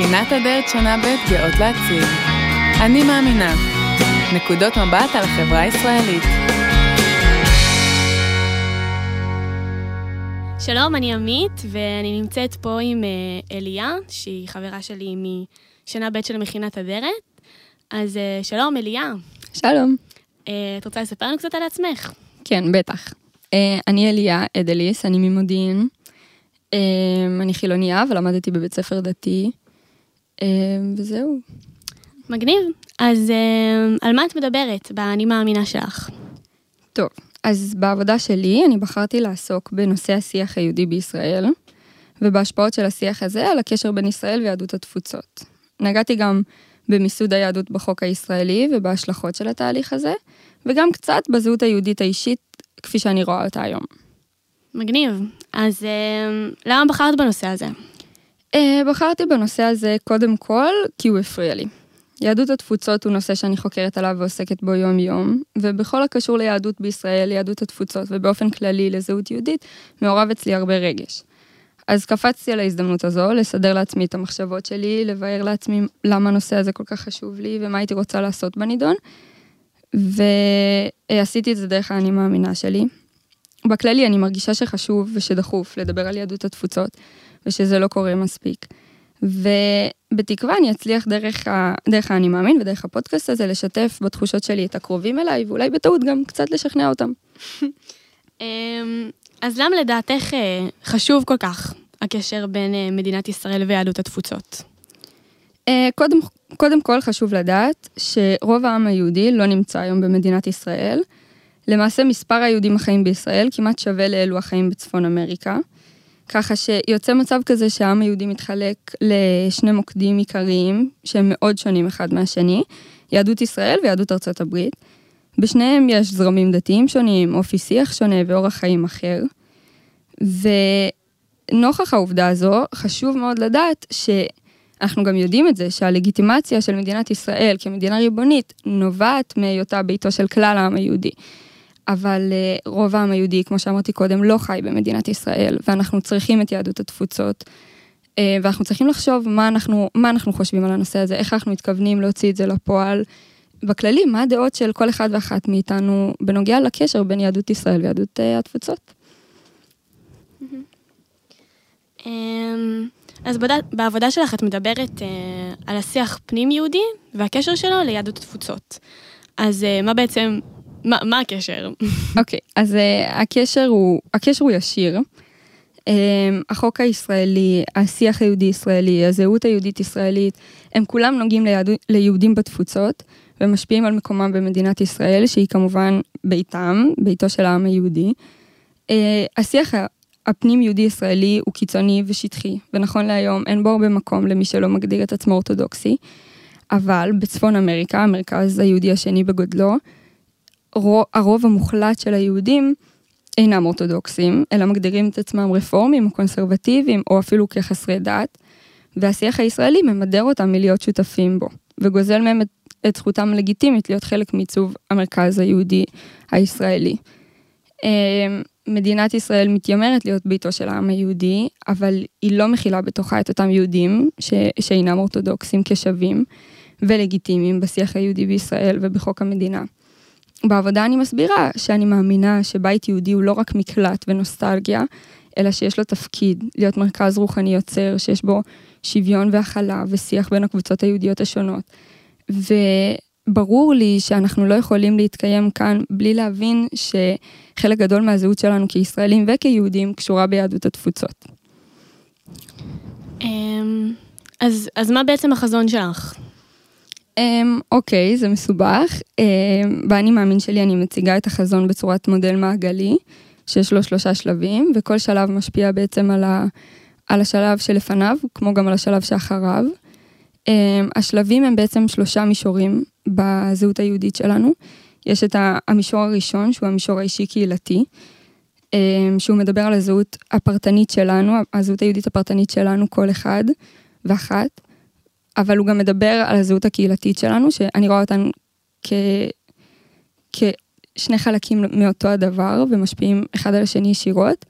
מכינת הדלת שנה ב' גאות להציג. אני מאמינה. נקודות מבט על החברה הישראלית. שלום, אני עמית, ואני נמצאת פה עם אה, אליה, שהיא חברה שלי משנה ב' של מכינת אדרת. אז אה, שלום, אליה. שלום. אה, את רוצה לספר לנו קצת על עצמך? כן, בטח. אני אליה אדליס, אני ממודיעין. אני חילוניה ולמדתי בבית ספר דתי, וזהו. מגניב. אז על מה את מדברת ב"אני מאמינה" שלך"? טוב, אז בעבודה שלי אני בחרתי לעסוק בנושא השיח היהודי בישראל, ובהשפעות של השיח הזה על הקשר בין ישראל ויהדות התפוצות. נגעתי גם במיסוד היהדות בחוק הישראלי ובהשלכות של התהליך הזה, וגם קצת בזהות היהודית האישית כפי שאני רואה אותה היום. מגניב. אז אה, למה בחרת בנושא הזה? אה, בחרתי בנושא הזה קודם כל כי הוא הפריע לי. יהדות התפוצות הוא נושא שאני חוקרת עליו ועוסקת בו יום-יום, ובכל הקשור ליהדות בישראל, יהדות התפוצות, ובאופן כללי לזהות יהודית, מעורב אצלי הרבה רגש. אז קפצתי על ההזדמנות הזו, לסדר לעצמי את המחשבות שלי, לבאר לעצמי למה הנושא הזה כל כך חשוב לי, ומה הייתי רוצה לעשות בנידון, ועשיתי את זה דרך האני מאמינה שלי. בכללי אני מרגישה שחשוב ושדחוף לדבר על יהדות התפוצות, ושזה לא קורה מספיק. ובתקווה אני אצליח דרך, ה... דרך האני מאמין ודרך הפודקאסט הזה לשתף בתחושות שלי את הקרובים אליי, ואולי בטעות גם קצת לשכנע אותם. אמ, אז למה לדעתך אה, חשוב כל כך הקשר בין אה, מדינת ישראל ויהדות התפוצות? אה, קודם, קודם כל חשוב לדעת שרוב העם היהודי לא נמצא היום במדינת ישראל. למעשה מספר היהודים החיים בישראל כמעט שווה לאלו החיים בצפון אמריקה. ככה שיוצא מצב כזה שהעם היהודי מתחלק לשני מוקדים עיקריים שהם מאוד שונים אחד מהשני, יהדות ישראל ויהדות ארצות הברית. בשניהם יש זרמים דתיים שונים, אופי שיח שונה ואורח חיים אחר. ונוכח העובדה הזו, חשוב מאוד לדעת שאנחנו גם יודעים את זה, שהלגיטימציה של מדינת ישראל כמדינה ריבונית נובעת מהיותה ביתו של כלל העם היהודי. אבל אה, רוב העם היהודי, כמו שאמרתי קודם, לא חי במדינת ישראל, ואנחנו צריכים את יהדות התפוצות. אה, ואנחנו צריכים לחשוב מה אנחנו, מה אנחנו חושבים על הנושא הזה, איך אנחנו מתכוונים להוציא את זה לפועל. בכללי, מה הדעות של כל אחד ואחת מאיתנו בנוגע לקשר בין יהדות ישראל ויהדות uh, התפוצות. אמ, אז בעבודה שלך את מדברת על השיח פנים-יהודי והקשר שלו ליהדות התפוצות. אז מה בעצם מה, מה הקשר? אוקיי, okay, אז uh, הקשר הוא, הקשר הוא ישיר. Um, החוק הישראלי, השיח היהודי-ישראלי, הזהות היהודית-ישראלית, הם כולם נוגעים ליהד... ליהודים בתפוצות ומשפיעים על מקומם במדינת ישראל, שהיא כמובן ביתם, ביתו של העם היהודי. Uh, השיח הפנים-יהודי-ישראלי הוא קיצוני ושטחי, ונכון להיום אין בו הרבה מקום למי שלא מגדיר את עצמו אורתודוקסי, אבל בצפון אמריקה, המרכז היהודי השני בגודלו, הרוב המוחלט של היהודים אינם אורתודוקסים, אלא מגדירים את עצמם רפורמים או קונסרבטיביים, או אפילו כחסרי דת, והשיח הישראלי ממדר אותם מלהיות שותפים בו, וגוזל מהם את, את זכותם הלגיטימית להיות חלק מעיצוב המרכז היהודי הישראלי. אמ, מדינת ישראל מתיימרת להיות ביתו של העם היהודי, אבל היא לא מכילה בתוכה את אותם יהודים ש, שאינם אורתודוקסים כשווים ולגיטימיים בשיח היהודי בישראל ובחוק המדינה. בעבודה אני מסבירה שאני מאמינה שבית יהודי הוא לא רק מקלט ונוסטלגיה, אלא שיש לו תפקיד, להיות מרכז רוחני יוצר, שיש בו שוויון והכלה ושיח בין הקבוצות היהודיות השונות. וברור לי שאנחנו לא יכולים להתקיים כאן בלי להבין שחלק גדול מהזהות שלנו כישראלים וכיהודים קשורה ביהדות התפוצות. אמ, אז, אז מה בעצם החזון שלך? Um, אוקיי, זה מסובך. באני מאמין שלי אני מציגה את החזון בצורת מודל מעגלי, שיש לו שלושה שלבים, וכל שלב משפיע בעצם על, ה, על השלב שלפניו, כמו גם על השלב שאחריו. Um, השלבים הם בעצם שלושה מישורים בזהות היהודית שלנו. יש את המישור הראשון, שהוא המישור האישי-קהילתי, שהוא מדבר על הזהות הפרטנית שלנו, הזהות היהודית הפרטנית שלנו, כל אחד ואחת. אבל הוא גם מדבר על הזהות הקהילתית שלנו, שאני רואה אותן כ... כשני חלקים מאותו הדבר ומשפיעים אחד על השני ישירות.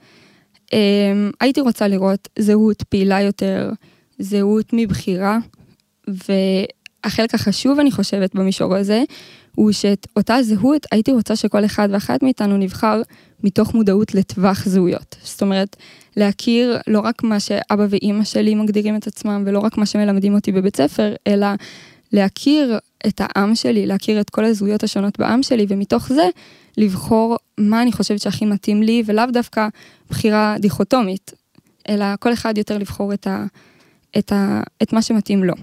אמ, הייתי רוצה לראות זהות פעילה יותר, זהות מבחירה, והחלק החשוב, אני חושבת, במישור הזה, הוא שאת אותה זהות הייתי רוצה שכל אחד ואחת מאיתנו נבחר מתוך מודעות לטווח זהויות. זאת אומרת, להכיר לא רק מה שאבא ואימא שלי מגדירים את עצמם, ולא רק מה שמלמדים אותי בבית ספר, אלא להכיר את העם שלי, להכיר את כל הזהויות השונות בעם שלי, ומתוך זה לבחור מה אני חושבת שהכי מתאים לי, ולאו דווקא בחירה דיכוטומית, אלא כל אחד יותר לבחור את, ה, את, ה, את מה שמתאים לו.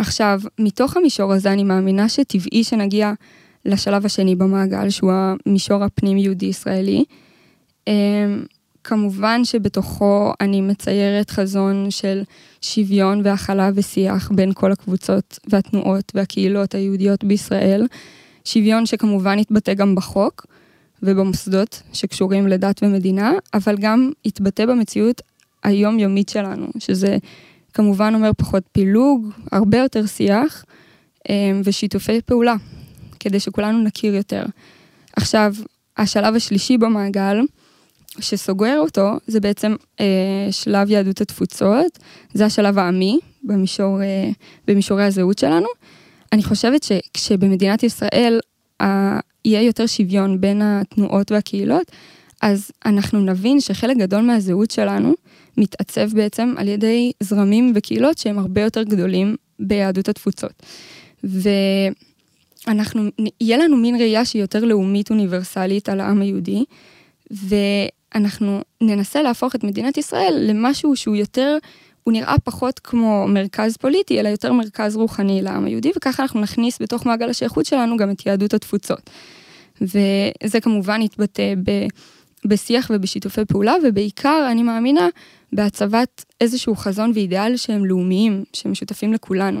עכשיו, מתוך המישור הזה אני מאמינה שטבעי שנגיע לשלב השני במעגל, שהוא המישור הפנים-יהודי-ישראלי. אמ, כמובן שבתוכו אני מציירת חזון של שוויון והכלה ושיח בין כל הקבוצות והתנועות והקהילות היהודיות בישראל. שוויון שכמובן יתבטא גם בחוק ובמוסדות שקשורים לדת ומדינה, אבל גם יתבטא במציאות היומיומית שלנו, שזה כמובן אומר פחות פילוג, הרבה יותר שיח אמ, ושיתופי פעולה, כדי שכולנו נכיר יותר. עכשיו, השלב השלישי במעגל, שסוגר אותו, זה בעצם אה, שלב יהדות התפוצות, זה השלב העמי במישור, אה, במישורי הזהות שלנו. אני חושבת שכשבמדינת ישראל אה, יהיה יותר שוויון בין התנועות והקהילות, אז אנחנו נבין שחלק גדול מהזהות שלנו מתעצב בעצם על ידי זרמים וקהילות שהם הרבה יותר גדולים ביהדות התפוצות. ואנחנו, יהיה לנו מין ראייה שהיא יותר לאומית אוניברסלית על העם היהודי, ואנחנו ננסה להפוך את מדינת ישראל למשהו שהוא יותר, הוא נראה פחות כמו מרכז פוליטי, אלא יותר מרכז רוחני לעם היהודי, וככה אנחנו נכניס בתוך מעגל השייכות שלנו גם את יהדות התפוצות. וזה כמובן יתבטא ב... בשיח ובשיתופי פעולה, ובעיקר, אני מאמינה, בהצבת איזשהו חזון ואידיאל שהם לאומיים, שהם משותפים לכולנו.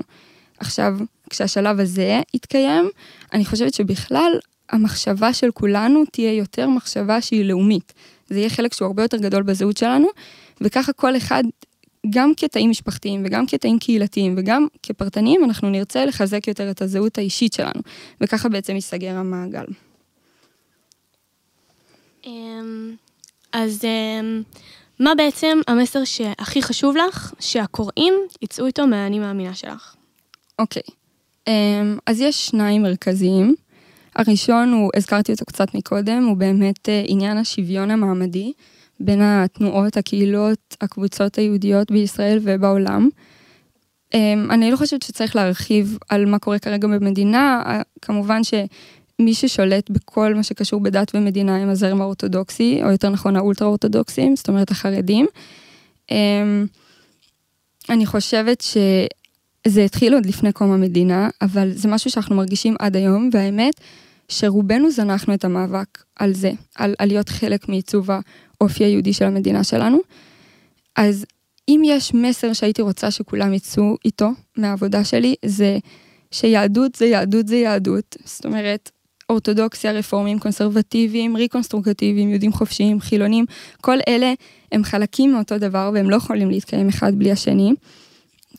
עכשיו, כשהשלב הזה יתקיים, אני חושבת שבכלל המחשבה של כולנו תהיה יותר מחשבה שהיא לאומית. זה יהיה חלק שהוא הרבה יותר גדול בזהות שלנו, וככה כל אחד, גם כתאים משפחתיים וגם כתאים קהילתיים וגם כפרטניים, אנחנו נרצה לחזק יותר את הזהות האישית שלנו, וככה בעצם ייסגר המעגל. אמ, אז אמ, מה בעצם המסר שהכי חשוב לך שהקוראים יצאו איתו מהאני מאמינה שלך? אוקיי, אמ, אז יש שניים מרכזיים. הראשון הוא, הזכרתי אותו קצת מקודם, הוא באמת אה, עניין השוויון המעמדי בין התנועות, הקהילות, הקבוצות היהודיות בישראל ובעולם. אני לא חושבת שצריך להרחיב על מה קורה כרגע במדינה, כמובן ש... מי ששולט בכל מה שקשור בדת ומדינה הם הזרם האורתודוקסי, או יותר נכון האולטרה אורתודוקסים, זאת אומרת החרדים. אמ, אני חושבת שזה התחיל עוד לפני קום המדינה, אבל זה משהו שאנחנו מרגישים עד היום, והאמת שרובנו זנחנו את המאבק על זה, על, על להיות חלק מעיצוב האופי היהודי של המדינה שלנו. אז אם יש מסר שהייתי רוצה שכולם יצאו איתו מהעבודה שלי, זה שיהדות זה יהדות זה יהדות. זאת אומרת, אורתודוקסיה, רפורמים, קונסרבטיביים, ריקונסטרוקטיביים, יהודים חופשיים, חילונים, כל אלה הם חלקים מאותו דבר והם לא יכולים להתקיים אחד בלי השני.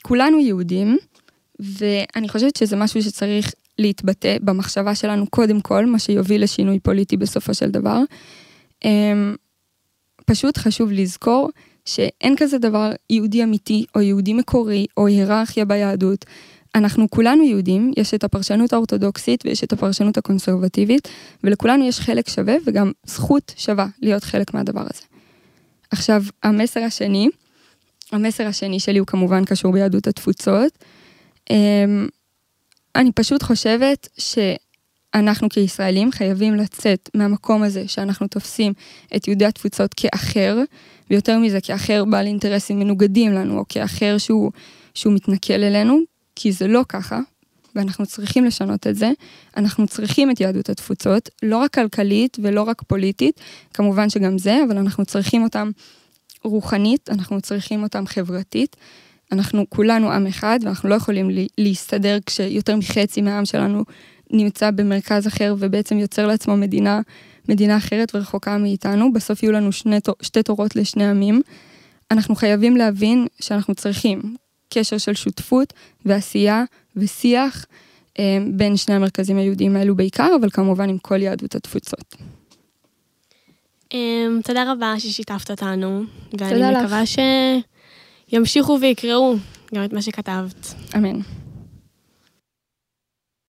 כולנו יהודים, ואני חושבת שזה משהו שצריך להתבטא במחשבה שלנו קודם כל, מה שיוביל לשינוי פוליטי בסופו של דבר. אמ, פשוט חשוב לזכור שאין כזה דבר יהודי אמיתי או יהודי מקורי או היררכיה ביהדות. אנחנו כולנו יהודים, יש את הפרשנות האורתודוקסית ויש את הפרשנות הקונסרבטיבית, ולכולנו יש חלק שווה וגם זכות שווה להיות חלק מהדבר הזה. עכשיו, המסר השני, המסר השני שלי הוא כמובן קשור ביהדות התפוצות. אמ, אני פשוט חושבת שאנחנו כישראלים חייבים לצאת מהמקום הזה שאנחנו תופסים את יהודי התפוצות כאחר, ויותר מזה כאחר בעל אינטרסים מנוגדים לנו, או כאחר שהוא, שהוא מתנכל אלינו, כי זה לא ככה, ואנחנו צריכים לשנות את זה. אנחנו צריכים את יהדות התפוצות, לא רק כלכלית ולא רק פוליטית, כמובן שגם זה, אבל אנחנו צריכים אותם רוחנית, אנחנו צריכים אותם חברתית. אנחנו כולנו עם אחד, ואנחנו לא יכולים להסתדר כשיותר מחצי מהעם שלנו נמצא במרכז אחר ובעצם יוצר לעצמו מדינה, מדינה אחרת ורחוקה מאיתנו. בסוף יהיו לנו שני, שתי תורות לשני עמים. אנחנו חייבים להבין שאנחנו צריכים קשר של שותפות ועשייה ושיח אה, בין שני המרכזים היהודיים האלו בעיקר, אבל כמובן עם כל יהדות התפוצות. אה, תודה רבה ששיתפת אותנו, ואני מקווה שימשיכו ויקראו גם את מה שכתבת. אמן.